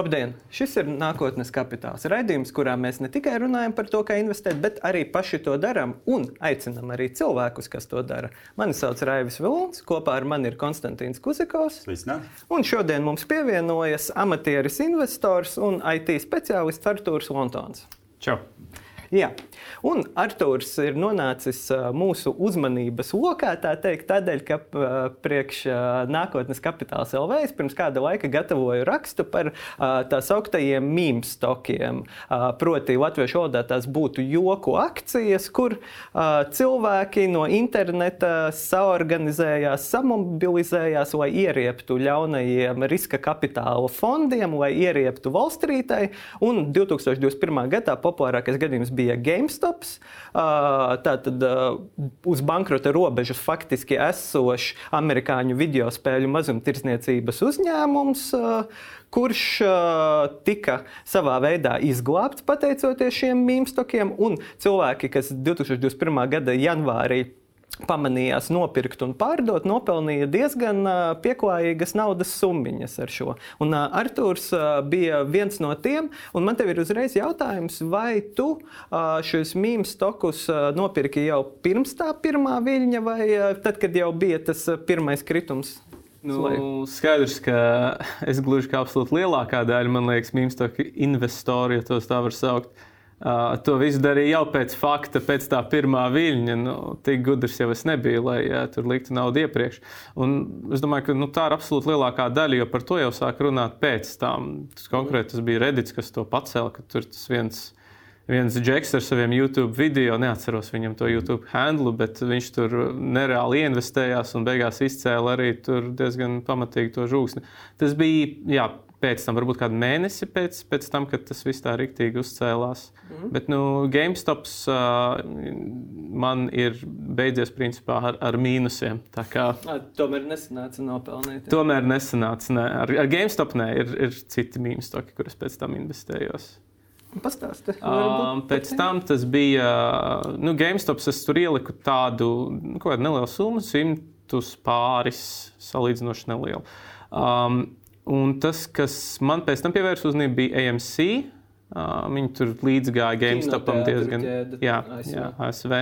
Labdien! Šis ir nākotnes kapitāls. Raidījums, kurā mēs ne tikai runājam par to, kā investēt, bet arī paši to darām un aicinām arī cilvēkus, kas to dara. Mani sauc Raivis Vilons, kopā ar mani ir Konstantīns Kuzikovs. Un šodien mums pievienojas amatieris investors un IT speciālists Artūrs Lontons. Čau! Jā. Un Arthurs ir nonācis mūsu uzmanības lokā, teikt, tādēļ, ka priekš nākotnes kapitāla LV es pirms kāda laika gatavoju rakstu par tā sauktajiem mīmīm stokiem. Proti, latviešu valodā tās būtu joku akcijas, kur cilvēki no interneta saorganizējās, samobilizējās, lai ierieptu ļaunajiem riska kapitāla fondiem, lai ierieptu Wallstreetai. Un 2021. gadā populārākais gadījums bija bija GameStops. Tātad uz bankrota robežas faktiski esošs amerikāņu video spēļu mazumtirdzniecības uzņēmums kurš tika savā veidā izglābts pateicoties šiem mīmstokiem, un cilvēki, kas 2021. gada janvārī pamanījās nopirkt un pārdot, nopelnīja diezgan pieklājīgas naudas summas ar šo. Un Arthurs bija viens no tiem, un man te ir uzreiz jautājums, vai tu šos mīmīm stokus nopirki jau pirms tā pirmā viļņa, vai tad, kad jau bija tas pirmais kritums? Nu, skaidrs, ka es gluži kā absolūti lielākā daļa, man liekas, mīmīm stoku investori, ja tos tā var saukt, uh, Uh, to visu darīja jau pēc fakta, pēc tā pirmā viļņa. Nu, tik gudrs jau es nebiju, lai uh, tur liktu naudu iepriekš. Un es domāju, ka nu, tā ir absolūti lielākā daļa, jo par to jau sāk runāt pēc tam. Tas konkrēti tas bija Redits, kas to pacēla, ka tur tas viens. Viens džeks ar saviem YouTube video, neatceros viņam to YouTube handlu, bet viņš tur nereāli investējās un beigās izcēla arī diezgan pamatīgi to žūksni. Tas bija jā, pēc tam, varbūt kādu mēnesi pēc, pēc tam, kad tas viss tā rīktīgi uzcēlās. Mm. Bet nu, GameStops uh, man ir beidzies principā ar, ar mīnusiem. Kā, A, tomēr nesanāca nopelnīt. Jā. Tomēr nesanāca. Ne. Ar, ar GameStop nē, ir, ir citi mīnustoki, kurus pēc tam investējos. Pastāstiet, um, pēc tam tas bija nu, GameStop. Es tur ieliku tādu nu, nelielu summu, simtus pāris, salīdzinoši nelielu. Um, Un tas, kas man pēc tam pievērsa uzmanību, bija AMC. Uh, viņi tur līdzgāja GameStopam diezgan jā, ASV. Jā, ASV.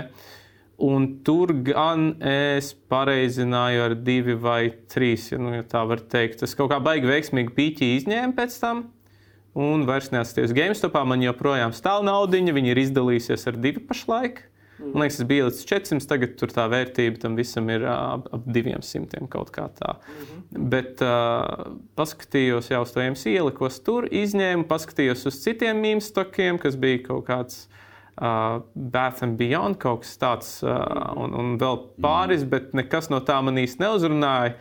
Un tur gan es pareizināju ar divi vai trīs, ja, nu, ja tā var teikt. Tas kaut kā baigi veiksmīgi pīķi izņēma pēc tam. Un vairs neatsaties GameStopā. Man joprojām stāv naudiņa, viņi ir izdalījusies ar divi pašlaik. Mm. Man liekas, tas bija līdz 400, tagad tur tā vērtība tam visam ir ap, ap 200 kaut kā tā. Mm -hmm. Bet uh, paskatījos jau uz to MC, ielikos tur, izņēmu, paskatījos uz citiem mīmīm stokiem, kas bija kaut kāds. Uh, Bath and Beyond kaut kas tāds, uh, un, un vēl pāris, mm. bet nekas no tā man īsti neuzrunāja.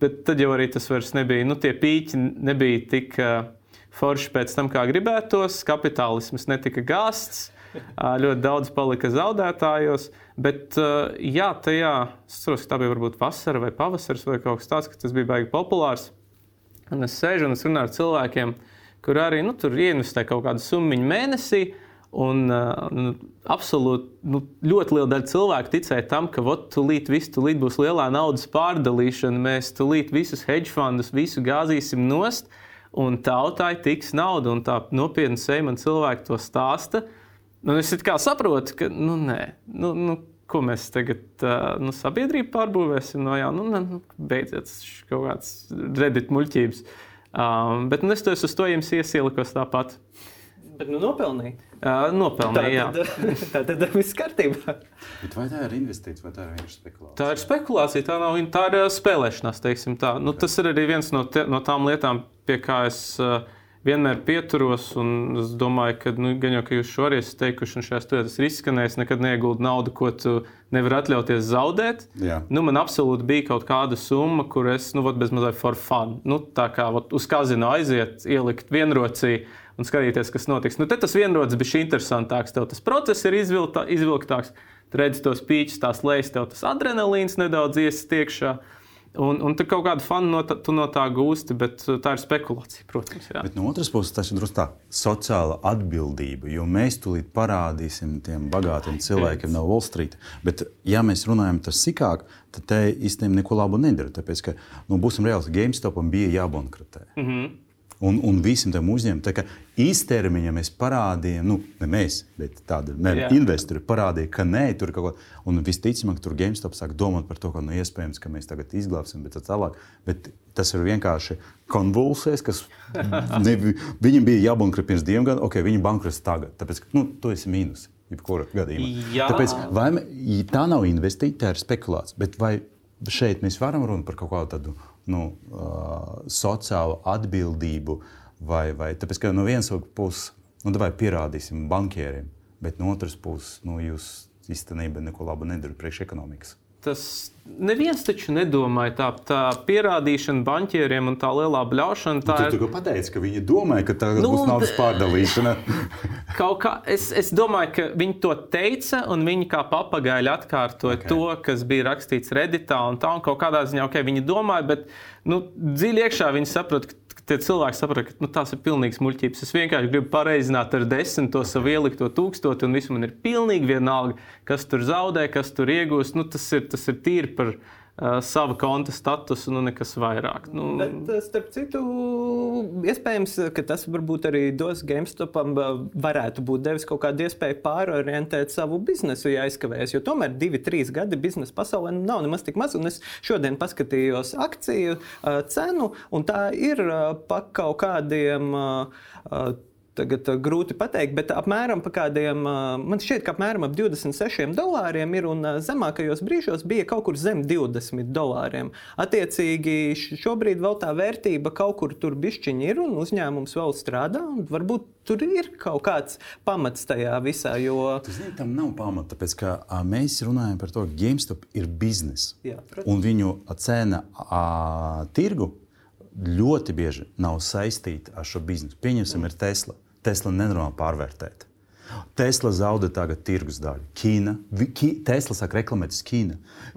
Bet tad jau arī tas vairs nebija. Nu, tie pīķi nebija tik uh, forši pēc tam, kā gribētos. Kapitālisms netika gāsts ļoti daudz palika zaudētājos. Bet, jā, tajā, es saprotu, ka tā bija varbūt vasara vai pavasaris vai kaut kas tāds, ka tas bija baigi populārs. Un es sēžu un es runāju ar cilvēkiem, kur arī nu, tur ieinvestē kaut kādu summu mēnesī. Un uh, absolūti nu, ļoti liela daļa cilvēku ticēja tam, ka tūlīt, visu, tūlīt būs lielā naudas pārdalīšana, mēs tūlīt visus hedge fondus, visu gāzīsim nost, un tautai tiks nauda. Un tā nopietni seja man cilvēki to stāsta. Uh, Nu, es saprotu, ka nu, nē, nu, nu, ko mēs tagad nu, sabiedrību pārbūvēsim no jauna. Nu, nu, beidziet, tas ir kaut kāds redīt muļķības. Um, bet nu, es to uz to jums iesielikos tāpat. Bet nu nopelnīja. Uh, nopelnīja, tā tad, tā tad viss kārtībā. Bet vai tā ir investīcija vai tā ir vienkārši spekulācija? Tā ir spekulācija, tā nav tā ir spēlēšanās, tā. Nu, tas ir arī viens no, te, no tām lietām, pie kā es. Uh, vienmēr pieturos. Es domāju, ka nu, gan jau ka jūs šo arī esat teikuši, un šajā studijā tas ir izskanējis, nekad neieguldi naudu, ko tu nevari atļauties zaudēt. Jā. Nu, man absolūti bija kaut kāda summa, kur es nu, bez mazliet for fun. Nu, tā kā vat, uz kazino aiziet, ielikt vienrocī. Un skatīties, kas notiks. Nu, tas vienrods bija interesantāks. Tev tas process ir izvilktā, izvilktāks. Redzi tos pīķus, tās lejas, tev tas adrenalīns nedaudz iesiet iekšā. Uh, Un, un tu kaut kādu fanu no, tā, no tā gūsti, bet uh, tā ir spekulācija, protams. Jā. Bet no otras puses, tas ir drusku tā sociāla atbildība, jo mēs tūlīt parādīsim tiem bagātiem cilvēkiem no Wall Street. Bet, ja mēs runājam par sīkāk, tad te īstenībā neko labu nedara. Tāpēc, ka, nu, būsim reāli, GameStopam bija jābankrotē. Mm -hmm. Un, un visiem tam uzņēmumiem īstermiņā mēs parādījām, nu, ne mēs, bet tādi investori parādīja, ka nē, tur kaut kas. Un visticamāk, tur GameStop sāk domāt par to, ka nu, iespējams, ka mēs tagad izglābsim, bet tā tālāk. Bet tas ir vienkārši konvulsēs, kas ne, viņam bija jābankrot pirms diviem gadiem, ok, viņi bankrotēs tagad, tāpēc, ka nu, tu esi mīnus. Tāpēc vai, tā nav investīcija, tā ir spekulācija. Bet vai šeit mēs varam runāt par kaut kādu tādu nu, uh, sociālu atbildību, vai, vai tāpēc, ka no vienas puses, nu, vai pierādīsim bankieriem, bet no otras puses, nu, jūs īstenībā neko labu nedarat priekš ekonomikas tas neviens taču nedomāja tā, tā pierādīšana banķieriem un tā lielā bļaušana. Tā nu, tu ir... pateici, ka viņi domāja, ka tā nu, būs naudas pārdalīšana. kā, es, es domāju, ka viņi to teica, un viņi kā papagaili atkārtoja okay. to, kas bija rakstīts Redditā un tā, un kaut kādā ziņā, ok, viņi domāja, bet nu, dziļi iekšā viņi saprot, ka tie cilvēki saprot, ka nu, tās ir pilnīgas muļķības. Es vienkārši gribu pareizināt ar desmit to savu ielikto tūkstoti, un viss man ir pilnīgi vienalga, kas tur zaudē, kas tur iegūst. Nu, tas, ir, tas ir tīri par sava konta statusu, nu nekas vairāk. Nu... Bet, starp citu, iespējams, ka tas varbūt arī dos GameStopam, varētu būt devis kaut kādu iespēju pārorientēt savu biznesu, ja aizkavējas. Jo tomēr divi, trīs gadi biznesa pasaulē nav nemaz tik maz. Un es šodien paskatījos akciju cenu, un tā ir pa kaut kādiem. Uh, Tagad uh, grūti pateikt, bet apmēram kādiem, uh, man šķiet, ka apmēram ap 26 dolāriem ir un uh, zemākajos brīžos bija kaut kur zem 20 dolāriem. Attiecīgi, šobrīd vēl tā vērtība kaut kur tur bišķiņi ir un uzņēmums vēl strādā. Varbūt tur ir kaut kāds pamats tajā visā. Jo... Tas zini, tam nav pamata, tāpēc ka a, mēs runājam par to, ka GameStop ir biznesa. Un viņu cena a, tirgu ļoti bieži nav saistīta ar šo biznesu. Pieņemsim, ir Tesla. Tesla nenormāli pārvērtēta. Tesla zaudē tagad tirgus daļu. Ķīna, ki, Tesla sāk reklamēt uz Ķīnu.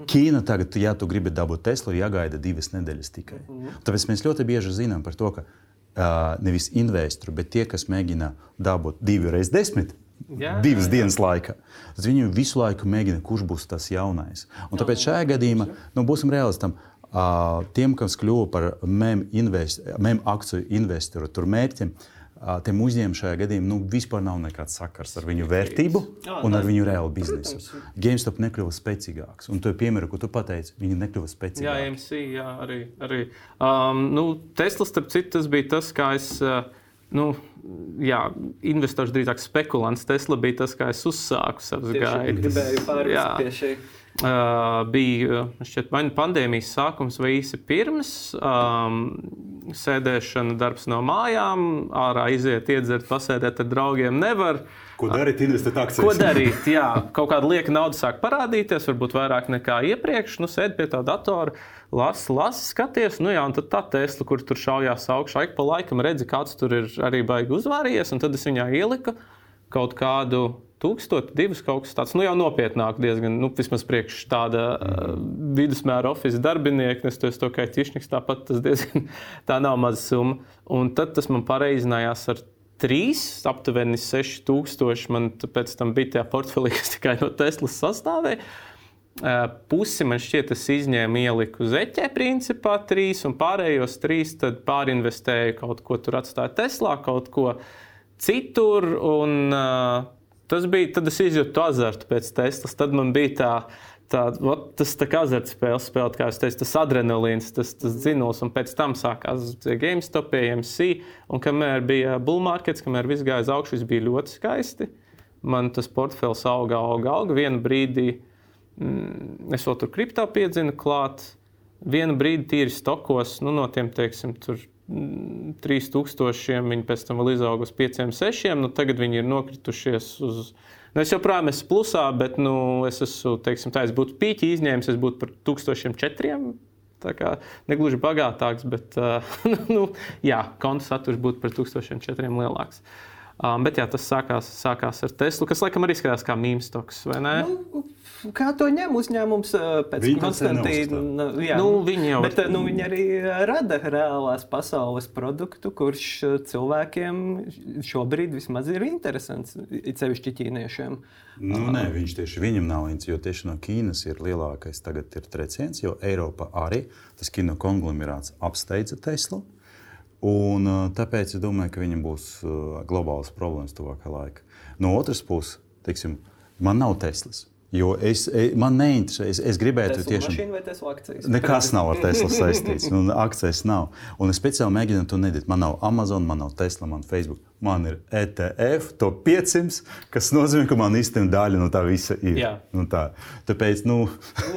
Ķīna tagad, ja tu gribi dabūt Teslu, jāgaida divas nedēļas tikai. Tāpēc mēs ļoti bieži zinām par to, ka uh, nevis investori, bet tie, kas mēģina dabūt divi reizes desmit, Jā, divas jā, jā. dienas laikā. Tad viņi visu laiku mēģina, kurš būs tas jaunais. Un tāpēc šajā gadījumā nu, būsim realistam. Uh, tiem, kas kļuva par MEM, invest, MEM akciju investoru, tur mērķiem, uh, tiem uzņēmumiem šajā gadījumā nu, vispār nav nekāds sakars ar viņu vērtību un ar viņu reālu biznesu. GameStop nekļuva spēcīgāks. Un to ir piemēra, ko tu pateici. Viņi nekļuva spēcīgāki. Jā, MC, jā, arī. arī. Um, nu, Tesla, starp citu, tas bija tas, kā es. Uh, nu, jā, investors drīzāk spekulants. Tesla bija tas, kā es uzsāku savus gaitas. Gribēju pārāk pie šī. Uh, bija šķiet, vai nu pandēmijas sākums, vai īsi pirms um, sēdēšana, darbs no mājām, ārā iziet, iedzert, pasēdēt ar draugiem nevar. Ko darīt, investēt akcijas? Ko darīt? Jā, kaut kāda lieka nauda sāk parādīties, varbūt vairāk nekā iepriekš. Nu, sēdi pie tā datora, lasi, lasi, skaties, nu jā, un tad tā Tesla, kur tur šaujās augšā, ik pa laikam redzi, kāds tur ir arī baigi uzvārījies, un tad es viņā ieliku kaut kādu tūkstoši, divas kaut kas tāds, nu jau nopietnāk, diezgan, nu, vismaz priekš tāda uh, vidusmēra oficiāla darbinieka, es to, es to kā ķišnieks, tāpat tas diezgan tā nav maza summa. Un tad tas man pareizinājās ar trīs, aptuveni 6000. Man pēc tam bija tajā portfelī, kas tikai no Teslas sastāvēja. Uh, pusi man šķiet, es izņēmu, ieliku uz eķē, principā trīs, un pārējos trīs pārinvestēju kaut ko tur, atstāju Teslā, kaut ko citur. Un, uh, Tas bija, tad es izjūtu azartu pēc testas. Tad man bija tā, tā ot, tas tā kā azartspēles spēlēt, kā es teicu, tas adrenalīns, tas, tas dzinuls, un pēc tam sākās GameStop, AMC, un kamēr bija bull markets, kamēr viss gāja uz augšu, bija ļoti skaisti. Man tas portfels auga, auga, auga. Vienu brīdi mm, es vēl tur kriptā piedzinu klāt. Vienu brīdi tīri stokos, nu, no tiem, teiksim, tur 3000, viņi pēc tam vēl izauga uz 5, 6. Nu, tagad viņi ir nokritušies uz. Nu, es joprojām esmu plusā, bet nu, es esmu, teiksim, tā, es būtu pīķi izņēmis, es būtu par 1004. Tā kā negluži bagātāks, bet uh, nu, jā, konta saturs būtu par 1004 lielāks. Um, bet jā, tas sākās, sākās ar Teslu, kas laikam arī izskatās kā mīmstoks, vai ne? Nu, kā to ņem uzņēmums pēc Konstantīna. Jā, nu, viņi jau bet, nu, viņi arī rada reālās pasaules produktu, kurš cilvēkiem šobrīd vismaz ir interesants, it sevišķi ķīniešiem. Nu, nē, viņš tieši viņam nav interesants, jo tieši no Ķīnas ir lielākais tagad ir treciens, jo Eiropa arī tas kino konglomerāts apsteidza Teslu. Un, tāpēc es domāju, ka viņam būs globālas problēmas tuvākā laikā. No otras puses, teiksim, man nav Teslas. Jo es, e, man neinteresē, es, es gribētu tiešām. Mašīna vai Tesla akcijas? Nekas nav ar Tesla saistīts, un akcijas nav. Un es speciāli mēģinu to nedarīt. Man nav Amazon, man nav Tesla, man Facebook man ir ETF, to 500, kas nozīmē, ka man īstenībā daļa no tā visa ir. Jā. Nu, tā. Tāpēc nu,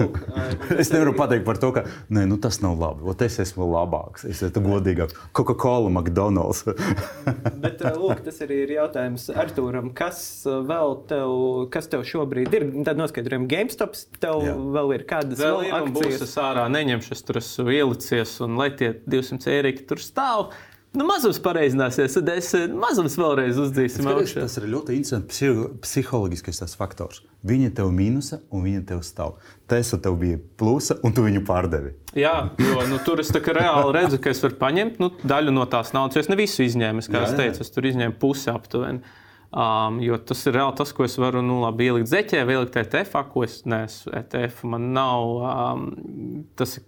lūk, es nevaru pateikt par to, ka nē, nu, tas nav labi. Ot, es esmu labāks, es esmu godīgāks. Coca-Cola, McDonald's. Bet lūk, tas arī ir jautājums Arturam. Kas vēl tev, kas tev šobrīd ir? Tad noskaidrojam, GameStop tev Jā. vēl ir kādas vēl, vēl ir akcijas. Būs es ārā neņemšu, es tur esmu ielicies un lai tie 200 eiro tur stāv nu, mazums pareizināsies, tad es eh, mazums vēlreiz uzdīsim. Tas ir ļoti interesants psiholoģiskais faktors. Viņa tev mīnusa un viņa tev stāv. Tesla tev bija plusa un tu viņu pārdevi. Jā, jo nu, tur es reāli redzu, ka es varu paņemt nu, daļu no tās naudas. Es ne visu izņēmu, kā jā, es teicu, es tur izņēmu pusi aptuveni. Um, jo tas ir reāli tas, ko es varu nu, labi, ielikt zeķē, ielikt ETF, ko es nesu. ETF man nav. Um, tas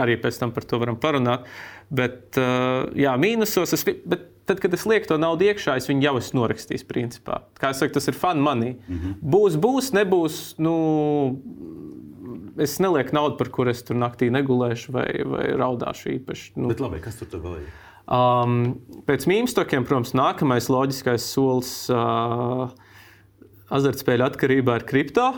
arī pēc tam par to varam parunāt. Bet, uh, jā, mīnusos, es, bet tad, kad es lieku to naudu iekšā, es viņu jau esmu norakstījis. Principā. Kā jau teicu, tas ir fun money. Mm -hmm. Būs, būs, nebūs. Nu, es nelieku naudu, par kuru es tur naktī negulēšu vai, vai raudāšu īpaši. Nu. Bet labi, kas tur vēl ir? Um, pēc mīmstokiem, protams, nākamais loģiskais solis uh, azartspēļu atkarībā ir kripto.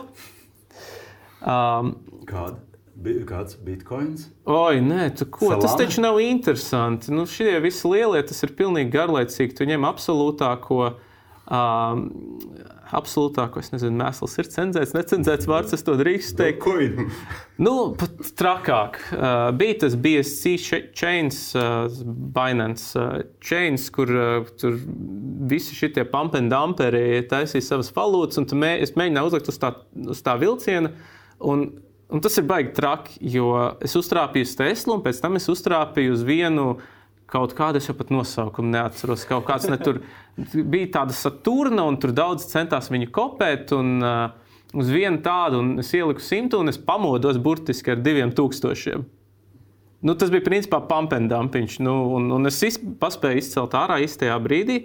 Um, Kāda? Kāds bitkoins? Oi, nē, ko, Salāna? tas taču nav interesanti. Nu, šie visi lielie, tas ir pilnīgi garlaicīgi. Tu ņem absolūtāko. Um, absolūtāko, es nezinu, mēsls ir cenzēts, necenzēts vārds, es to drīkstu teikt. Bitcoin. nu, pat trakāk. Uh, bija tas BSC chains, uh, Binance uh, chains, kur uh, tur visi šie pump and dumperi taisīja savas valūtas, un mē, es mēģināju uzlikt uz tā, uz tā vilciena. Un Un tas ir baigi traki, jo es uztrāpīju uz Teslu, un pēc tam es uztrāpīju uz vienu kaut kādu, es jau pat nosaukumu neatceros. Kaut kāds ne tur bija tāda saturna, un tur daudz centās viņu kopēt. Un, uh, uz vienu tādu, un es ieliku simtu, un es pamodos burtiski ar diviem tūkstošiem. Nu, tas bija principā pampendumpings, nu, un, un es iz, paspēju izcelt ārā īstajā brīdī.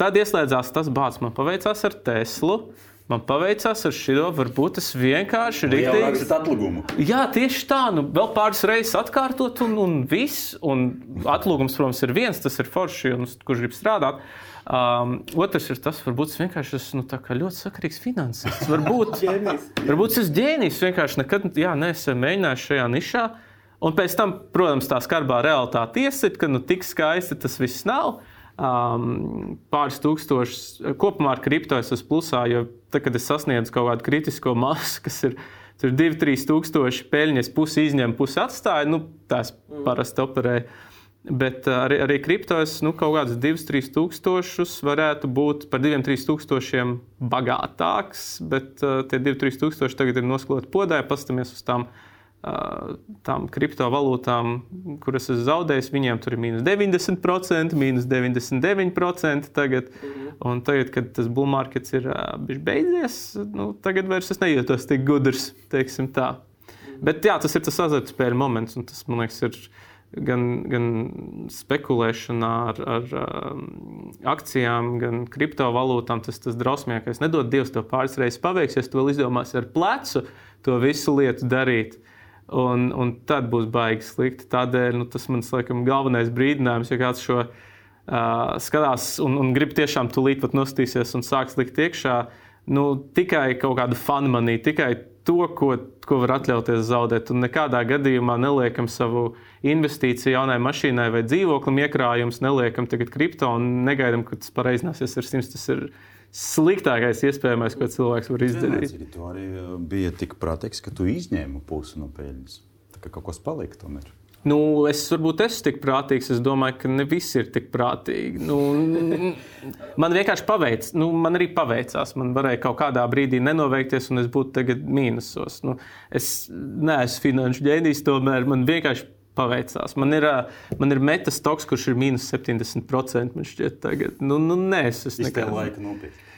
Tad ieslēdzās tas bācis, man paveicās ar Teslu. Uh, Man paveicās ar šo, varbūt tas vienkārši ir rīktīgi. Atlūgumu. Jā, tieši tā, nu, vēl pāris reizes atkārtot, un, un viss. Un atlūgums, protams, ir viens, tas ir forši, un, kurš grib strādāt. Um, otrs ir tas, varbūt es vienkārši esmu nu, ļoti sakarīgs finansists. Varbūt, varbūt es esmu ģēnijs, vienkārši nekad jā, neesmu mēģinājis šajā nišā. Un pēc tam, protams, tā skarbā realitāte iesit, ka nu, tik skaisti tas viss nav um, pāris tūkstošus. Kopumā ar kripto es esmu plusā, jo tad, kad es sasniedzu kaut kādu kritisko masu, kas ir 2-3 tūkstoši peļņas, pusi izņem, pusi atstāja, nu, tās mm. parasti operēja. Bet uh, arī, arī kriptos nu, kaut kāds 2-3 tūkstošus varētu būt par 2-3 tūkstošiem bagātāks, bet uh, tie 2-3 tūkstoši tagad ir noskloti podē, paskatāmies uz tām uh, tām kriptovalūtām, kuras es zaudēju, viņiem tur ir mīnus 90%, mīnus 99% tagad. Un tagad, kad tas bull markets ir beidzies, nu, tagad vairs es nejūtos tik gudrs, teiksim tā. Bet jā, tas ir tas azartspēļu moments, un tas, man liekas, ir gan, gan spekulēšanā ar, ar um, akcijām, gan kriptovalūtām. Tas tas drausmīgākais. Nedod Dievs to pāris reizes paveiks, ja tu vēl izdomāsi ar plecu to visu lietu darīt. Un, un tad būs baigi slikti. Tādēļ nu, tas mans laikam, galvenais brīdinājums, ja kāds šo uh, skatās un, un grib tiešām tūlīt pat nostīsies un sāks likt iekšā, nu, tikai kaut kādu fanmanī, tikai to, ko, ko var atļauties zaudēt. Un nekādā gadījumā neliekam savu investīciju jaunai mašīnai vai dzīvoklim iekrājumus, neliekam tagad kripto un negaidām, ka tas pareiznāsies ar simts. Tas ir sliktākais iespējamais, ko cilvēks var izdarīt. Tu arī uh, bija tik prātīgs, ka tu izņēmi pusi no peļņas. Tā kā kaut kas palika tomēr. Nu, es varbūt esmu tik prātīgs. Es domāju, ka ne visi ir tik prātīgi. Nu, man vienkārši paveicās. Nu, man arī paveicās. Man varēja kaut kādā brīdī nenoveikties, un es būtu tagad mīnusos. Nu, es neesmu finanšu ģēnijs, tomēr man vienkārši paveicās. Man ir, man ir metastoks, kurš ir mīnus 70%. Man šķiet, tagad. Nu, nu, nē, es, es nekad... laika nopietni.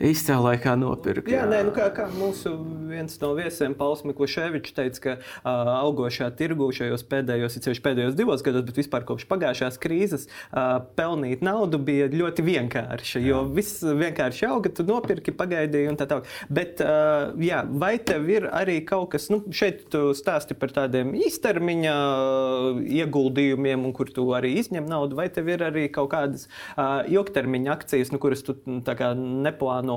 Īstajā laikā nopirkt. Jā, jā nē, nu kā, kā mūsu viens no viesiem, Pauls Mikluševičs, teica, ka uh, augošā tirgu šajos pēdējos, ceļš pēdējos divos gados, bet vispār kopš pagājušās krīzes, uh, pelnīt naudu bija ļoti vienkārši. Jo viss vienkārši auga, tu nopirki, pagaidīji un tā tālāk. Bet, uh, jā, vai tev ir arī kaut kas, nu, šeit tu stāsti par tādiem īstermiņa ieguldījumiem, un kur tu arī izņem naudu, vai tev ir arī kaut kādas uh, ilgtermiņa akcijas, nu, kuras tu neplāno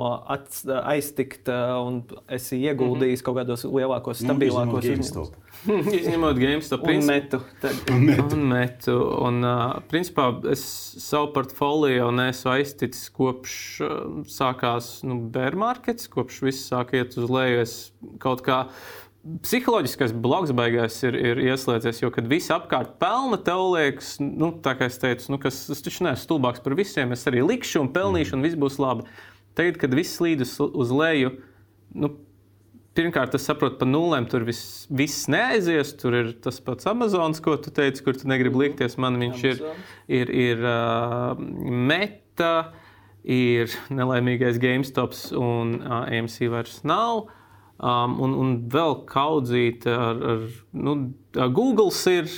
aiztikt uh, un esi ieguldījis mm -hmm. kaut kādos lielākos, nu, stabilākos uzņēmumus? Izņemot GameStop un metu. Un metu. Un metu. Un, uh, principā es savu portfolio neesmu aizticis kopš uh, sākās nu, bear markets, kopš viss sāk iet uz leju. Es kaut kā psiholoģiskais bloks beigās ir, ir ieslēdzies, jo kad viss apkārt pelna, tev liekas, nu, tā kā es teicu, nu, kas, es taču neesmu stulbāks par visiem, es arī likšu un pelnīšu, un viss būs labi. Tagad, kad viss slīd uz, uz leju, nu, pirmkārt, es saprotu, pa nulēm tur viss, viss neaizies. Tur ir tas pats Amazons, ko tu teici, kur tu negribi mhm. likties. Man viņš ir, ir, ir uh, meta, ir nelaimīgais GameStop un uh, AMC vairs nav. Um, un, un vēl kaudzīta ar, ar nu, Google ir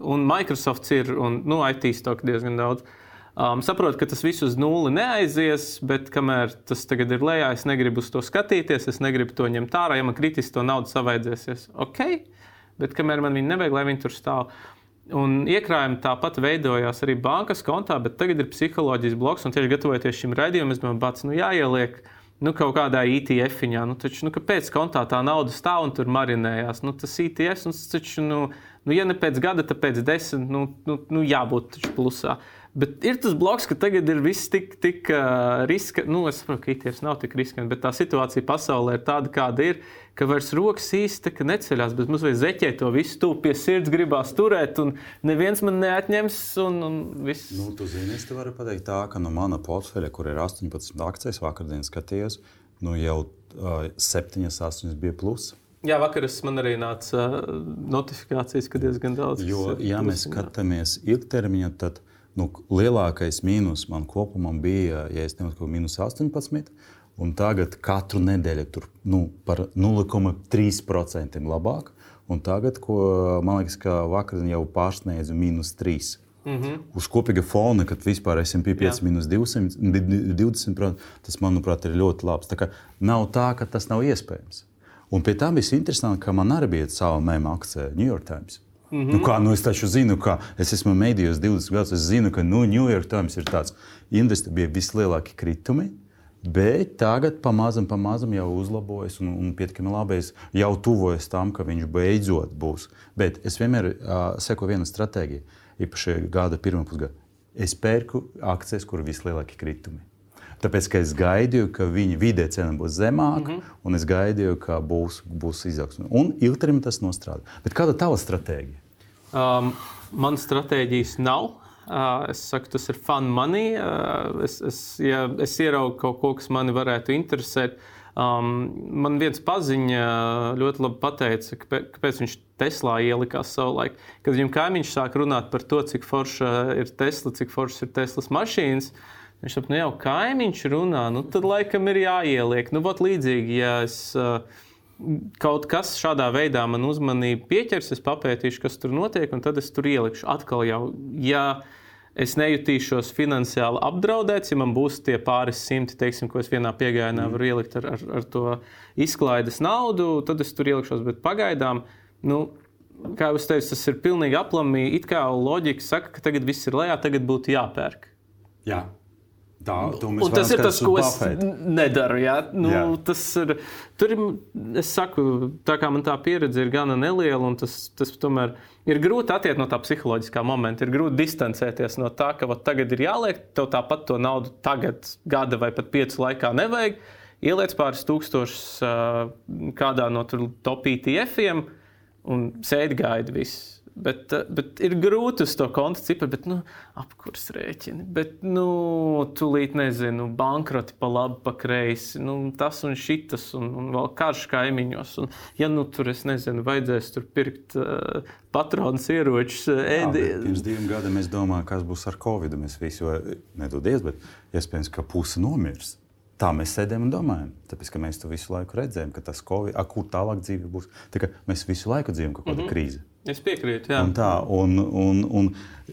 un Microsoft ir un nu, IT stok diezgan daudz. Um, saprotu, ka tas viss uz nulli neaizies, bet kamēr tas tagad ir lejā, es negribu uz to skatīties, es negribu to ņemt ārā. Ja man kritiski to naudu savaidzēsies, ok, bet kamēr man viņa nevajag, lai viņi tur stāv. Un iekrājumi tāpat veidojās arī bankas kontā, bet tagad ir psiholoģijas bloks. Tieši gatavojoties šim raidījumam, es domāju, ka nu, jāieliek nu, kaut kādā ETF-iņā. Nu, taču, nu, kāpēc kontā tā nauda stāv un tur marinējās? Nu, tas ETF, nu, taču, nu, nu, ja ne pēc gada, tad pēc desmit, nu, nu, nu jābūt plusā. Bet ir tas bloks, ka tagad ir viss tik, tik uh, riska. Nu, es saprotu, ka ITFs nav tik riskanti, bet tā situācija pasaulē ir tāda, kāda ir. Ka vairs rokas īsti neceļās, bet mums vajag zeķēt to visu tuvu pie sirds, gribās turēt, un neviens man neatņems. Un, un viss. nu, tu zini, es te varu pateikt tā, ka no mana portfeļa, kur ir 18 akcijas, vakardien skatījos, nu jau uh, 7, 8 bija plusi. Jā, vakar man arī nāca notifikācijas, ka diezgan daudz. Jo, ja mēs skatāmies ilgtermiņā, tad Nu, lielākais mīnus man kopumā bija, ja es nemanāšu, minus 18. Un tagad katru nedēļu tur nu, par 0,3% labāk. Un tagad, ko, man liekas, ka vakar jau pārsniedzu minus 3. Mm -hmm. Uz kopīga fona, kad vispār pie 5, minus 200, 20%, tas, manuprāt, ir ļoti labs. Tā nav tā, ka tas nav iespējams. Un pie tam viss interesanti, ka man arī bija sava mēmā akcija New York Times. Mm -hmm. nu, kā, nu, es taču zinu, ka es esmu mēdījos 20 gadus. Es zinu, ka nu, New York Times ir tāds industrijs, bija vislielākie kritumi. Bet tagad pamazam, pamazam jau uzlabojas un, un pietiekami labi. Es jau tuvojas tam, ka viņš beidzot būs. Bet es vienmēr uh, sekoju vienu stratēģiju, īpaši gada pirmā pusgada. Es pērku akcijas, kur ir vislielākie kritumi. Tāpēc, es gaidīju, ka viņa vidē cena būs zemāka, mm -hmm. un es gaidīju, ka būs, būs izaugsme. Un ilgtermiņā tas nostrādā. Bet kāda ir tava stratēģija? Um, man stratēģijas nav. Uh, es saku, tas ir fun money. Uh, es, es, ja es ieraugu kaut ko, kas mani varētu interesēt. Um, man viens paziņa ļoti labi pateica, kāpēc viņš Teslā ielikās savulaik. Kad viņam kaimiņš sāk runāt par to, cik forša ir Tesla, cik foršas ir Teslas mašīnas, uh, Viņš saka, nu jau kaimiņš runā, nu tad laikam ir jāieliek. Nu, vat līdzīgi, ja es uh, kaut kas šādā veidā man uzmanību pieķers, es papētīšu, kas tur notiek, un tad es tur ielikšu. Atkal jau, ja es nejutīšos finansiāli apdraudēts, ja man būs tie pāris simti, teiksim, ko es vienā piegājienā mm. varu ielikt ar, ar, ar to izklaides naudu, tad es tur ielikšos. Bet pagaidām, nu, kā jau teicu, tas ir pilnīgi aplamī. It kā loģika saka, ka tagad viss ir lejā, tagad būtu jāpērk. Jā. Tā, un tas ir tas, ko es nedaru. Ja? Nu, jā. tas ir, tur ir, es saku, tā kā man tā pieredze ir gana neliela, un tas, tas tomēr ir grūti attiekt no tā psiholoģiskā momenta. Ir grūti distancēties no tā, ka vat, tagad ir jāliek, tev tāpat to naudu tagad, gada vai pat piecu laikā nevajag. Ieliec pāris tūkstošus uh, kādā no top ETF-iem un sēdi gaidi visu. Bet, eh, bet ir grūti uz to konta cipru, bet nu, apkurs rēķini. Bet, nu, tūlīt nezinu, bankroti pa labi, pa kreisi. Nu, tas un šitas, un, un vēl karš kaimiņos. Un, ja nu tur es nezinu, vajadzēs tur pirkt uh, patronus, ieročus, ēdi. Jā, pirms diviem gadiem es domāju, kas būs ar covid. Mēs visi, nedodies, bet iespējams, ka puse nomirs. Tā mēs sēdējam un domājam. Tāpēc mēs to visu laiku redzējām, ka tas COVID, a, kur tālāk dzīve būs. Tā mēs visu laiku dzīvojam kaut kādā mm -hmm. krīzē. Es piekrītu, jā. Un tā, un, un, un,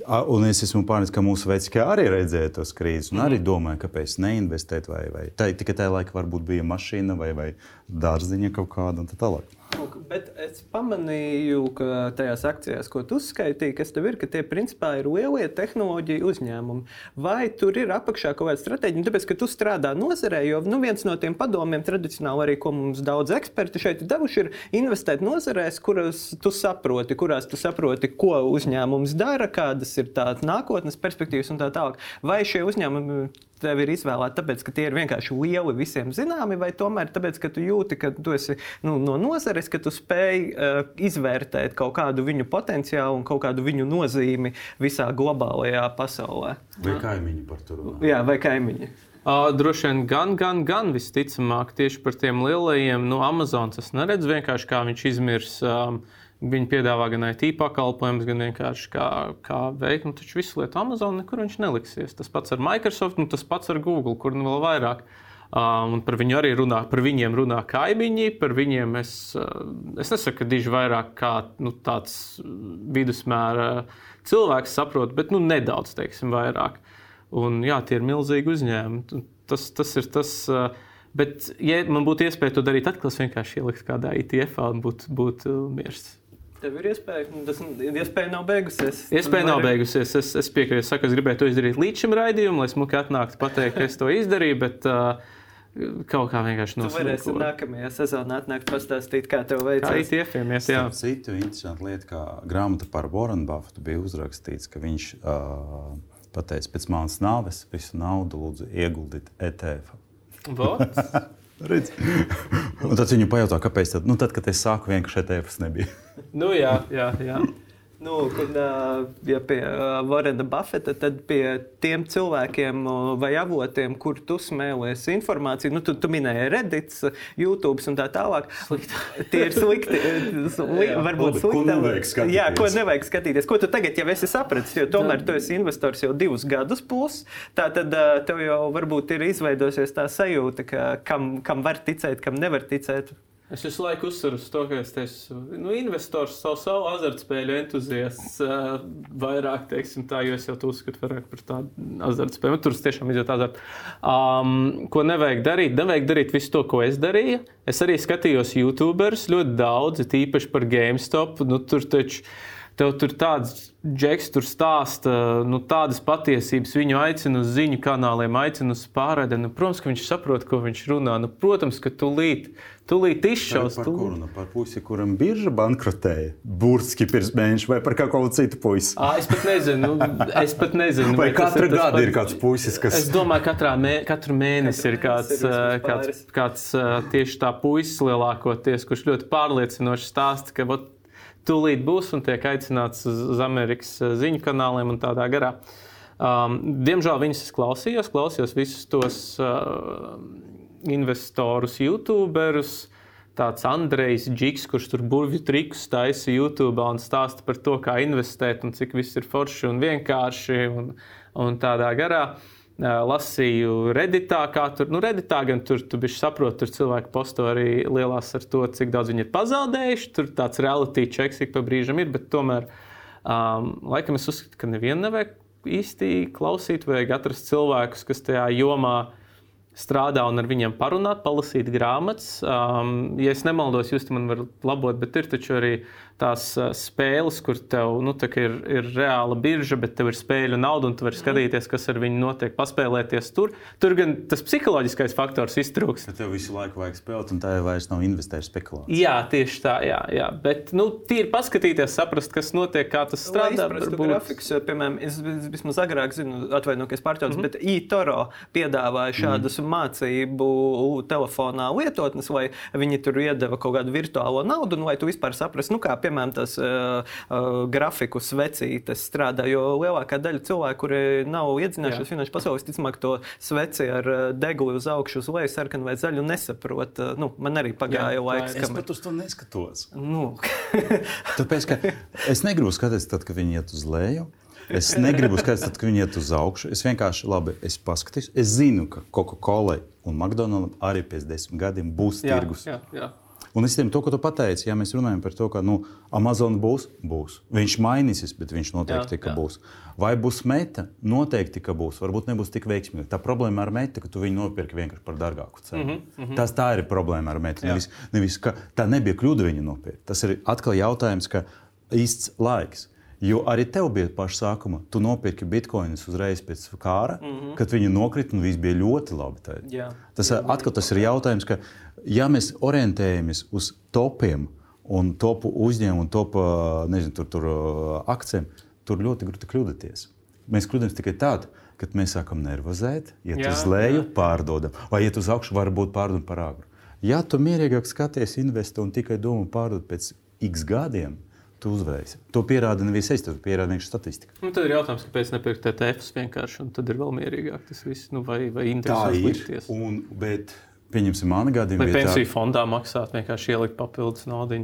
un es esmu pārliecināts, ka mūsu veci arī redzēja tos krīzes, un arī domāja, kāpēc neinvestēt, vai, vai tā, tikai tajā laikā varbūt bija mašīna vai, vai dārziņa kaut kāda un tā tālāk. Bet es pamanīju, ka tajās akcijās, ko tu skaitīji, kas tev ir, ka tie principā ir lielie tehnoloģiju uzņēmumi. Vai tur ir apakšā kaut kāda stratēģija? Nu, tāpēc, ka tu strādā nozarē, jo nu, viens no tiem padomiem, tradicionāli arī, ko mums daudz eksperti šeit ir devuši, ir investēt nozarēs, kuras tu saproti, kurās tu saproti, ko uzņēmums dara, kādas ir tās nākotnes perspektīvas un tā tālāk. Vai šie uzņēmumi tev ir izvēlēti tāpēc, ka tie ir vienkārši lieli, visiem zināmi, vai tomēr tāpēc, ka tu jūti, ka tu esi nu, no nozares, ka tu spēj uh, izvērtēt kaut kādu viņu potenciālu un kaut kādu viņu nozīmi visā globālajā pasaulē. Vai kaimiņi par to runā? Jā, vai kaimiņi. Uh, droši vien gan, gan, gan visticamāk tieši par tiem lielajiem, nu, Amazon tas neredz vienkārši kā viņš izmirs. Um, Viņi piedāvā gan IT pakalpojumus, gan vienkārši kā, kā veikt. Nu, taču visu lietu Amazon nekur viņš neliksies. Tas pats ar Microsoft, nu, tas pats ar Google, kur nu vēl vairāk. Um, un par viņu arī runā, par viņiem runā kaimiņi. Par viņiem es, uh, es nesaku, ka diži vairāk kā nu, tāds vidusmēra cilvēks saprot, bet nu, nedaudz, teiksim, vairāk. Un jā, tie ir milzīgi uzņēmumi. Tas, tas ir tas. Uh, Bet, ja man būtu iespēja to darīt atkal, es vienkārši ieliktu kādā ITF un būtu būt mirsts. Tev ir iespēja, nu, tas iespēja nav beigusies. Iespēja nav beigusies. Es, es piekrītu, es, saku, es gribēju to izdarīt līdz šim raidījumam, lai smuki atnāktu pateikt, ka es to izdarīju. Bet, uh, Kaut kā vienkārši nosaukt. Jūs varēsiet nākamajā sezonā atnākt pastāstīt, kā tev veicās. Kā ITF-iem, jā. Citu interesantu lietu, kā grāmata par Warren Buffetu bija uzrakstīts, ka viņš uh, pateica, pēc manas nāves visu naudu lūdzu ieguldīt ETF. Redz. Un tad viņu pajautā, kāpēc. Tad, nu, tad kad es sāku, vienkārši ETF nebija. nu, jā, jā, jā. Nu, kad, ja pie Varena Buffeta, tad pie tiem cilvēkiem vai avotiem, kur tu smēlies informāciju, nu, tu, tu minēji Reddit, YouTube un tā tālāk. Slikti. Tie ir slikti. Sli, jā, varbūt slikti. Ko nevajag skatīties? Jā, ko nevajag skatīties. Ko tu tagad jau esi sapratis? Jo tomēr tu esi investors jau divus gadus plus. Tā tad tev jau varbūt ir izveidojusies tā sajūta, ka kam, kam var ticēt, kam nevar ticēt. Es visu laiku uzsveru to, ka es esmu nu, investors, savu, savu azartspēļu entuziasts. Uh, vairāk, teiksim, tā, jo es jau uzskatu par tādu azartspēļu. Tur tiešām izjūt azartu. Um, ko nevajag darīt? Nevajag darīt visu to, ko es darīju. Es arī skatījos YouTuberus ļoti daudz, tīpaši par GameStop. Nu, tur taču tev tur tāds džeks tur stāsta nu, tādas patiesības, viņu aicina uz ziņu kanāliem, aicina uz pārraidi. Nu, protams, ka viņš saprot, ko viņš runā. Nu, protams, ka tūlīt, tūlīt izšaus. Par, kuru, nu, par puisi, kuram birža bankrotēja, burtiski pirms mēneša vai par kādu citu puisi? À, es pat nezinu. Nu, es pat nezinu vai katru gadu ir kāds puisis, kas. Es domāju, ka mē, katru mēnesi ir kāds, kāds, kāds tieši tā puisis lielākoties, kurš ļoti pārliecinoši stāsta, ka. Ot, tūlīt būs un tiek aicināts uz, uz Amerikas ziņu kanāliem un tādā garā. Um, diemžēl viņas es klausījos, klausījos visus tos uh, investorus, youtuberus. Tāds Andrejs Džiks, kurš tur burvju trikus taisa YouTube un stāsta par to, kā investēt un cik viss ir forši un vienkārši un, un tādā garā. Lasīju Redditā, kā tur, nu, Redditā gan tur, tu bišķi saproti, tur cilvēki posto arī lielās ar to, cik daudz viņi ir pazaudējuši. Tur tāds reality checks ik pa brīžam ir, bet tomēr, um, laikam es uzskatu, ka nevienu nevajag īsti klausīt, vajag atrast cilvēkus, kas tajā jomā strādā un ar viņiem parunāt, palasīt grāmatas. Um, ja es nemaldos, jūs man varat labot, bet ir taču arī tās spēles, kur tev nu, ir, ir reāla birža, bet tev ir spēļu nauda un tu vari skatīties, kas ar viņu notiek, paspēlēties tur. Tur gan tas psiholoģiskais faktors iztrūks. Bet tev visu laiku vajag spēlēt, un tā jau vairs nav investēta spekulācija. Jā, tieši tā, jā. jā. Bet nu, tīri paskatīties, saprast, kas notiek, kā tas strādā. Varbūt... Grafiks, piemēram, es vismaz agrāk zinu, atvainojos pārtraucis, mm -hmm. bet e-toro piedāvāja mhm. šādas mm -hmm. mācību telefonā lietotnes, vai viņi tur iedeva kaut kādu virtuālo naudu, nu, lai tu vispār saprastu, nu, kā piemēram, tas uh, uh, grafikus vecītes strādā. Jo lielākā daļa cilvēku, kuri nav iedzinājušies finanšu pasaulē, visticamāk, to sveci ar deguli uz augšu, uz leju, sarkanu vai zaļu nesaprot. Nu, man arī pagāja jā, laiks, es kamēr... pat uz to neskatos. Nu. Tāpēc, ka es negribu skatīties, tad, kad viņi iet uz leju. Es negribu skatīties, tad, kad viņi iet uz augšu. Es vienkārši labi es paskatījos. Es zinu, ka Coca-Cola un McDonald's arī pēc desmit gadiem būs jā, tirgus. Jā, jā. Un es tiem to, ko tu pateici, ja mēs runājam par to, ka nu, Amazon būs, būs. Viņš mainīsies, bet viņš noteikti jā, jā. būs. Vai būs meta? Noteikti, ka būs. Varbūt nebūs tik veiksmīga. Tā problēma ar metu, ka tu viņu nopirki vienkārši par dārgāku cenu. Mm -hmm, mm -hmm. Tas tā ir problēma ar metu. Nevis, nevis, tā nebija kļūda viņu nopirkt. Tas ir atkal jautājums, ka īsts laiks. Jo arī tev bija paša sākuma. Tu nopirki bitkoinus uzreiz pēc kara, mm -hmm. kad viņi nokrita un viss bija ļoti labi. Jā, tas, jā, atkal tas ir jautājums, ka ja mēs orientējamies uz topiem un topu uzņēmumu un topu nezinu, tur, tur, akcijiem, tur ļoti grūti kļūdīties. Mēs kļūdāmies tikai tad, kad mēs sākam nervozēt, iet jā, uz leju, jā. pārdodam, vai iet uz augšu, varbūt pārdodam par agru. Ja tu mierīgāk skaties, investē un tikai domā pārdot pēc x gadiem, tu uzvarēsi. To pierāda nevis es, tas pierāda vienkārši statistika. Nu, tad ir jautājums, kāpēc nepirkt TTFs vienkārši, un tad ir vēl mierīgāk tas viss, nu, vai, vai interesanti likties. Un, bet, pieņemsim, mana gadījumā. Vai pensiju tā... fondā maksāt, vienkārši ielikt papildus naudu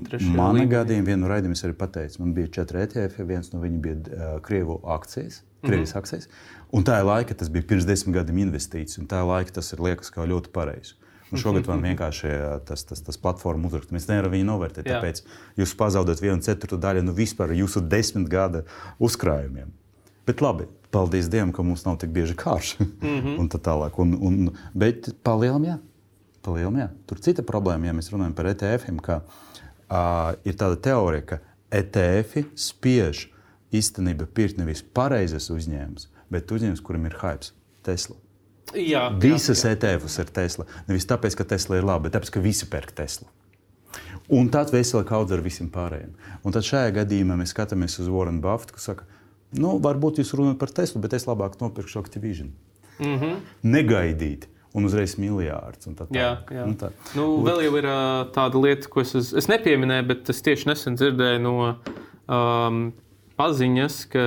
līmenī. gadījumā vienu raidījumu es arī pateicu. Man bija četri ETF, viens no viņiem bija uh, Krievu akcijas. Krievijas mm -hmm. akcijas. Un tā ir laika, tas bija pirms desmit gadiem investīcijas, un tā laika, tas ir liekas kā ļoti pareizi. Un šogad man vienkārši tas, tas, tas platforma uzraksts. Mēs nevaram viņu novērtēt. Jā. Tāpēc jūs pazaudat vienu ceturto daļu no nu, vispār jūsu desmit gada uzkrājumiem. Bet labi, paldies Dievam, ka mums nav tik bieži karš. Mm -hmm. un tā tālāk. Un, un, bet palielam, jā. Palielam, jā. Tur cita problēma, ja mēs runājam par ETF-iem, ka uh, ir tāda teorija, ka ETF spiež īstenībā pirkt nevis pareizes uzņēmumus, bet uzņēmumus, kuriem ir hype, Tesla. Jā, Visas ETF-us ir Tesla. Nevis tāpēc, ka Tesla ir laba, bet tāpēc, ka visi pērk Tesla. Un tad vesela kaudze ar visiem pārējiem. Un tad šajā gadījumā mēs skatāmies uz Warren Buffetu, kas saka, nu, varbūt jūs runājat par Teslu, bet es labāk nopirkšu Activision. Mm -hmm. Negaidīt. Un uzreiz miljārds. Tā, tā. Jā, jā. Un tā. Nu, vēl jau ir uh, tāda lieta, ko es, es nepieminēju, bet es tieši nesen dzirdēju no um, paziņas, ka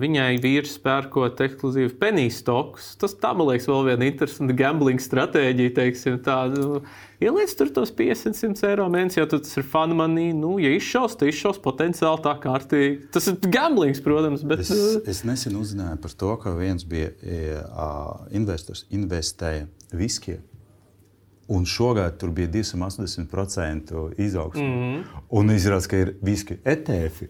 viņai vīrs pērkot ekskluzīvu peniju stokus. Tas tā, man liekas, vēl viena interesanta gambling stratēģija. Teiksim, tā, nu, Ieliec tur tos 500 eiro mēnesī, jau tas ir fun money. Nu, ja izšaus, tad izšaus potenciāli tā kārtīgi. Tas ir gamblings, protams. Bet... Es, uh, es nesen uzzināju par to, ka viens bija uh, investors, investēja viskiju. Un šogad tur bija 280% izaugsme. Mm -hmm. Un izrādās, ka ir viski ETF.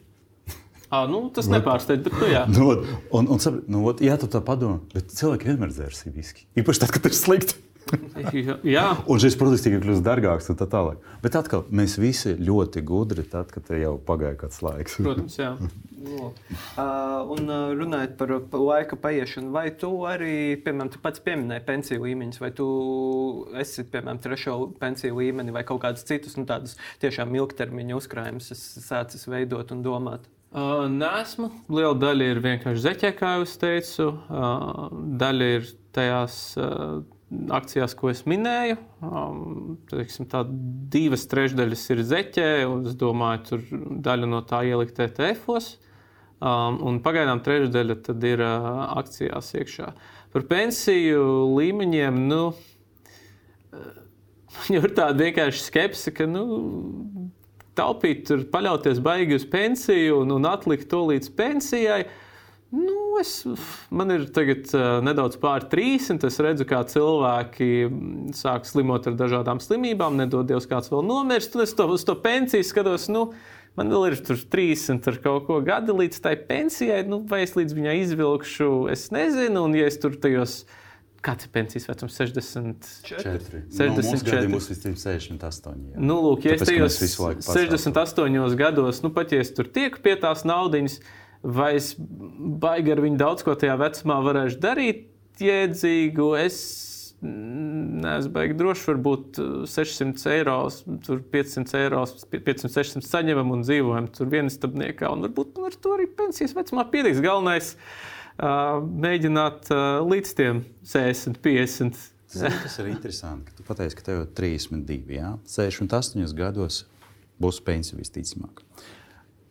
À, nu, tas nepārsteidz, bet nu, jā. nu, un, un, nu, jā, tu tā padomā, bet cilvēki vienmēr dzērs viski. Īpaši tad, kad ir slikti. jā. Un šis produkts tikai kļūst dārgāks un tā tālāk. Bet atkal, mēs visi ļoti gudri, tad, kad jau pagāja kāds laiks. Protams, jā. uh, un uh, runājot par laika paiešanu, vai tu arī, piemēram, tu pats pieminēji pensiju līmeņus, vai tu esi, piemēram, trešo pensiju līmeni vai kaut kādus citus, nu, tādus tiešām ilgtermiņa uzkrājumus sācis veidot un domāt? Uh, nesmu. Liela daļa ir vienkārši zeķē, kā jau teicu. Uh, daļa ir tajās uh, akcijās, ko es minēju. Um, teiksim, tā, divas trešdaļas ir zeķē, un es domāju, tur daļa no tā ielikt ETF-os. Um, un pagaidām trešdaļa ir uh, akcijās iekšā. Par pensiju līmeņiem. Nu, Man ir tāda vienkārši skepse, ka nu, taupīt, tur paļauties baigi uz pensiju un, un atlikt to līdz pensijai. Nu, es, man ir tagad, uh, nedaudz pār 30. Es redzu, kā cilvēki sāk slimot ar dažādām slimībām, nedod Dievs, kāds vēl nomirst. Un es to, uz to pensiju skatos, nu, man vēl ir 30 ar kaut ko gadi līdz tai pensijai. Nu, vai es līdz viņai izvilkšu, es nezinu. Un, ja es tur tajos Kāds ir pensijas vecums? 64. 64. No, mums visticamāk 68. Jā. Nu, lūk, ja Tāpēc, es tajos 68 gados, nu, pat ja es tur tieku pie tās naudas, vai es baigi ar viņu daudz ko tajā vecumā varēšu darīt, jēdzīgu. Es neesmu baigi droši, varbūt 600 eiro, 500 eiro, 500, 600 saņemam un dzīvojam tur vienistabniekā, un varbūt ar to arī pensijas vecumā pietiks. Galvenais ir mēģināt līdz tiem 60, 50. Zini, tas ir interesanti, ka tu pateici, ka tev ir 32, jā? 68 gados būs pensija visticamāk.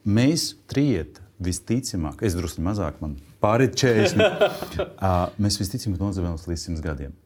Mēs triet visticamāk, es drusku mazāk, man pāri 40, mēs visticamāk nodzīvojam līdz 100 gadiem.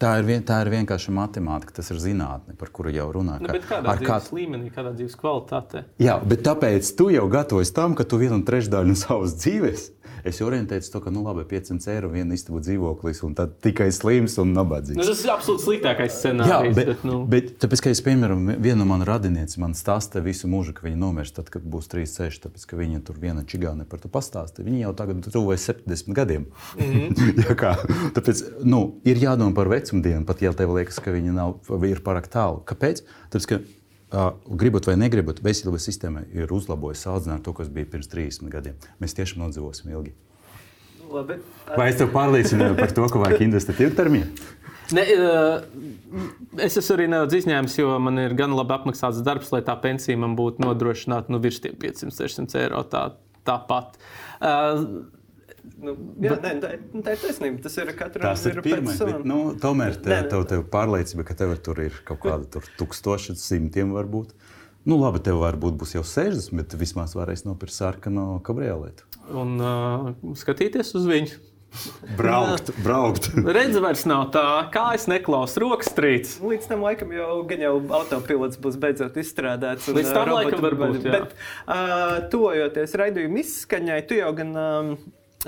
Tā ir, vien, tā ir vienkārši matemātika, tas ir zinātne, par kuru jau runā. Nu, kādā dzīves kād... līmenī, kādā dzīves kvalitātē? Jā, bet tāpēc tu jau gatavojies tam, ka tu vienu trešdaļu no savas dzīves esi orientēts to, ka, nu, labi, 500 eiro viena istaba dzīvoklis, un tad tikai slims un nabadzīgs. Nu, tas ir absolūti sliktākais scenārijs. Jā, bet, bet, nu... bet tāpēc, ka es, piemēram, viena no manām radiniecēm man stāsta visu mūžu, ka viņa nomirs tad, kad būs 36, tāpēc, ka viņa tur viena čigāne par to pastāsta. Viņa jau tagad tuvojas 70 gadiem. Mm -hmm. ja kā, tāpēc, nu, ir jādomā par vecumdienu, pat ja tev liekas, ka viņa nav, ir pārāk tālu. Kāpēc? Tāpēc, ka, gribat vai negribat, veselības sistēma ir uzlabojusi salīdzinājumā to, kas bija pirms 30 gadiem. Mēs tiešām nodzīvosim ilgi. Labi. Vai es tev pārliecināju par to, ka vajag investēt ilgtermiņā? Ne, es esmu arī nedaudz izņēmis, jo man ir gan labi apmaksāts darbs, lai tā pensija man būtu nodrošināta nu, virs 500, 600 eiro. Tā, tāpat. Uh, Nu, jā, bet, ne, tā, tā ir taisnība. Tas ir katrs tas ir pirmais. Bet, nu, tomēr te, tev, tev pārliecība, ka tev tur ir kaut kāda tūkstoši, simtiem varbūt. Nu, labi, tev varbūt būs jau 60, bet vismaz varēs nopirkt sarkanu kabriolētu. Un uh, skatīties uz viņu. Braukt, braukt. Redzi, vairs nav tā, kā es neklausu rokas strīds. Līdz tam laikam jau, jau autopilots būs beidzot izstrādāts. Līdz tam laikam varbūt. Bet, uh, tojoties raidījuma izskaņai, tu jau gan. Um,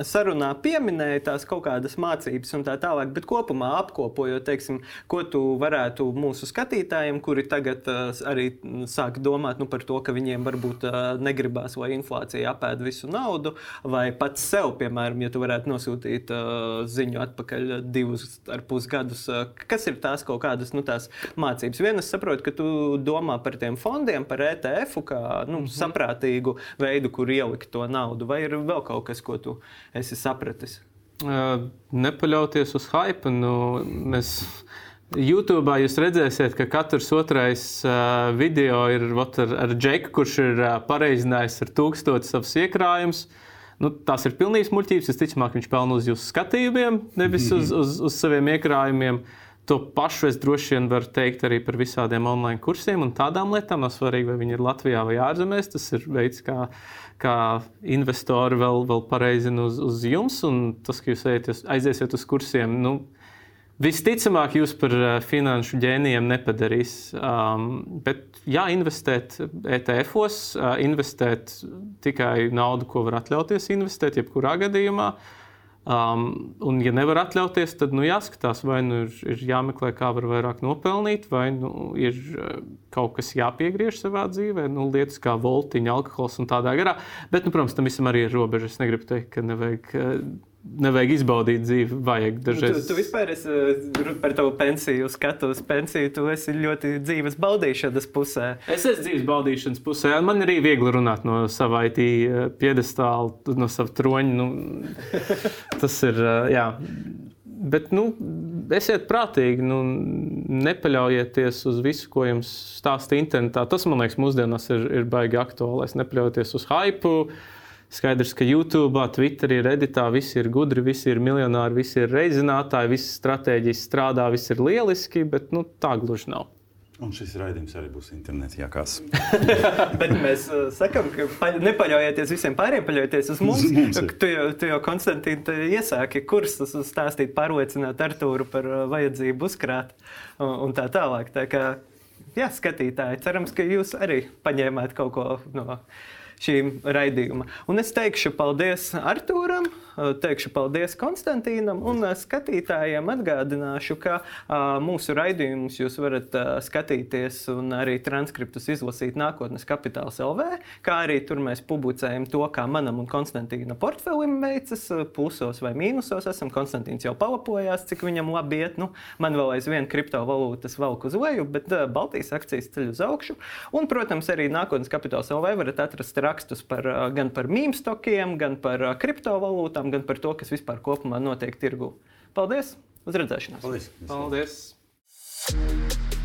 sarunā pieminēja tās kaut kādas mācības un tā tālāk, bet kopumā apkopojot, teiksim, ko tu varētu mūsu skatītājiem, kuri tagad uh, arī sāk domāt nu, par to, ka viņiem varbūt uh, negribās, lai inflācija apēd visu naudu, vai pats sev, piemēram, ja tu varētu nosūtīt uh, ziņu atpakaļ divus ar pus gadus, uh, kas ir tās kaut kādas nu, tās mācības. Viena, es saprotu, ka tu domā par tiem fondiem, par ETF, kā nu, mm -hmm. saprātīgu veidu, kur ielikt to naudu, vai ir vēl kaut kas, ko tu esi sapratis? Uh, nepaļauties uz hype. Nu, mēs YouTube jūs redzēsiet, ka katrs otrais uh, video ir ot, ar, ar Džeku, kurš ir uh, pareizinājis ar tūkstošu savus iekrājumus. Nu, tās ir pilnīgas muļķības. Visticamāk, viņš pelna uz jūsu skatījumiem, nevis uz, uz, uz saviem iekrājumiem. To pašu es droši vien varu teikt arī par visādiem online kursiem un tādām lietām. Nav svarīgi, vai viņi ir Latvijā vai ārzemēs. Tas ir veids, kā kā investori vēl, vēl pareizina uz, uz jums, un tas, ka jūs ejat, aiziesiet uz kursiem, nu, visticamāk, jūs par uh, finanšu ģēnijiem nepadarīs. Um, bet, jā, investēt ETF-os, uh, investēt tikai naudu, ko var atļauties investēt, jebkurā gadījumā. Uh, Um, un, ja nevar atļauties, tad nu, jāskatās, vai nu ir, ir jāmeklē, kā var vairāk nopelnīt, vai nu, ir uh, kaut kas jāpiegriež savā dzīvē, nu, lietas kā voltiņa, alkohols un tādā garā. Bet, nu, protams, tam visam arī ir robežas. Es negribu teikt, ka nevajag. Nevajag izbaudīt dzīvi. Vajag dažreiz. Tu, tu vispār esi eh, par tavu pensiju, skatu uz pensiju. Tu esi ļoti dzīves baudīšanas pusē. Es esmu dzīves baudīšanas pusē. Man arī viegli runāt no sava IT eh, piedestāla, no sava troņa. Nu, tas ir. Eh, jā. Bet, nu, esiet prātīgi, nu, nepaļaujieties uz visu, ko jums stāsta internetā. Tas, man liekas, mūsdienās ir, ir baigi aktuāli. Nepaļaujieties uz hypu. Skaidrs, ka YouTube, Twitterī, Redditā visi ir gudri, visi ir miljonāri, visi ir reizinātāji, visas stratēģijas strādā, viss ir lieliski, bet nu, tā gluži nav. Un šis raidījums arī būs internetā, jākās. Bet mēs uh, sakām, ka paļ, nepaļaujieties visiem pārējiem, paļaujieties uz mums. mums tu jau, tu jau Konstantīna, iesāki kursus stāstīt, pārliecināt Artūru par uh, vajadzību uzkrāt un, un tā tālāk. Tā kā, jā, skatītāji, cerams, ka jūs arī paņēmāt kaut ko no šīm raidījuma. Un es teikšu paldies Artūram, teikšu paldies Konstantīnam un skatītājiem atgādināšu, ka mūsu raidījumus jūs varat skatīties un arī transkriptus izlasīt nākotnes kapitāls LV, kā arī tur mēs publicējam to, kā manam un Konstantīna portfelim veicas, plusos vai mīnusos esam. Konstantīns jau palapojās, cik viņam labi iet. Nu, man vēl aizvien kriptovalūtas velk uz leju, bet Baltijas akcijas ceļ uz augšu. Un, protams, arī nākotnes kapitāls LV varat atrast rakstus par, gan par mīmstokiem, gan par kriptovalūtām, gan par to, kas vispār kopumā notiek tirgu. Paldies! Uz redzēšanos! Paldies! Paldies.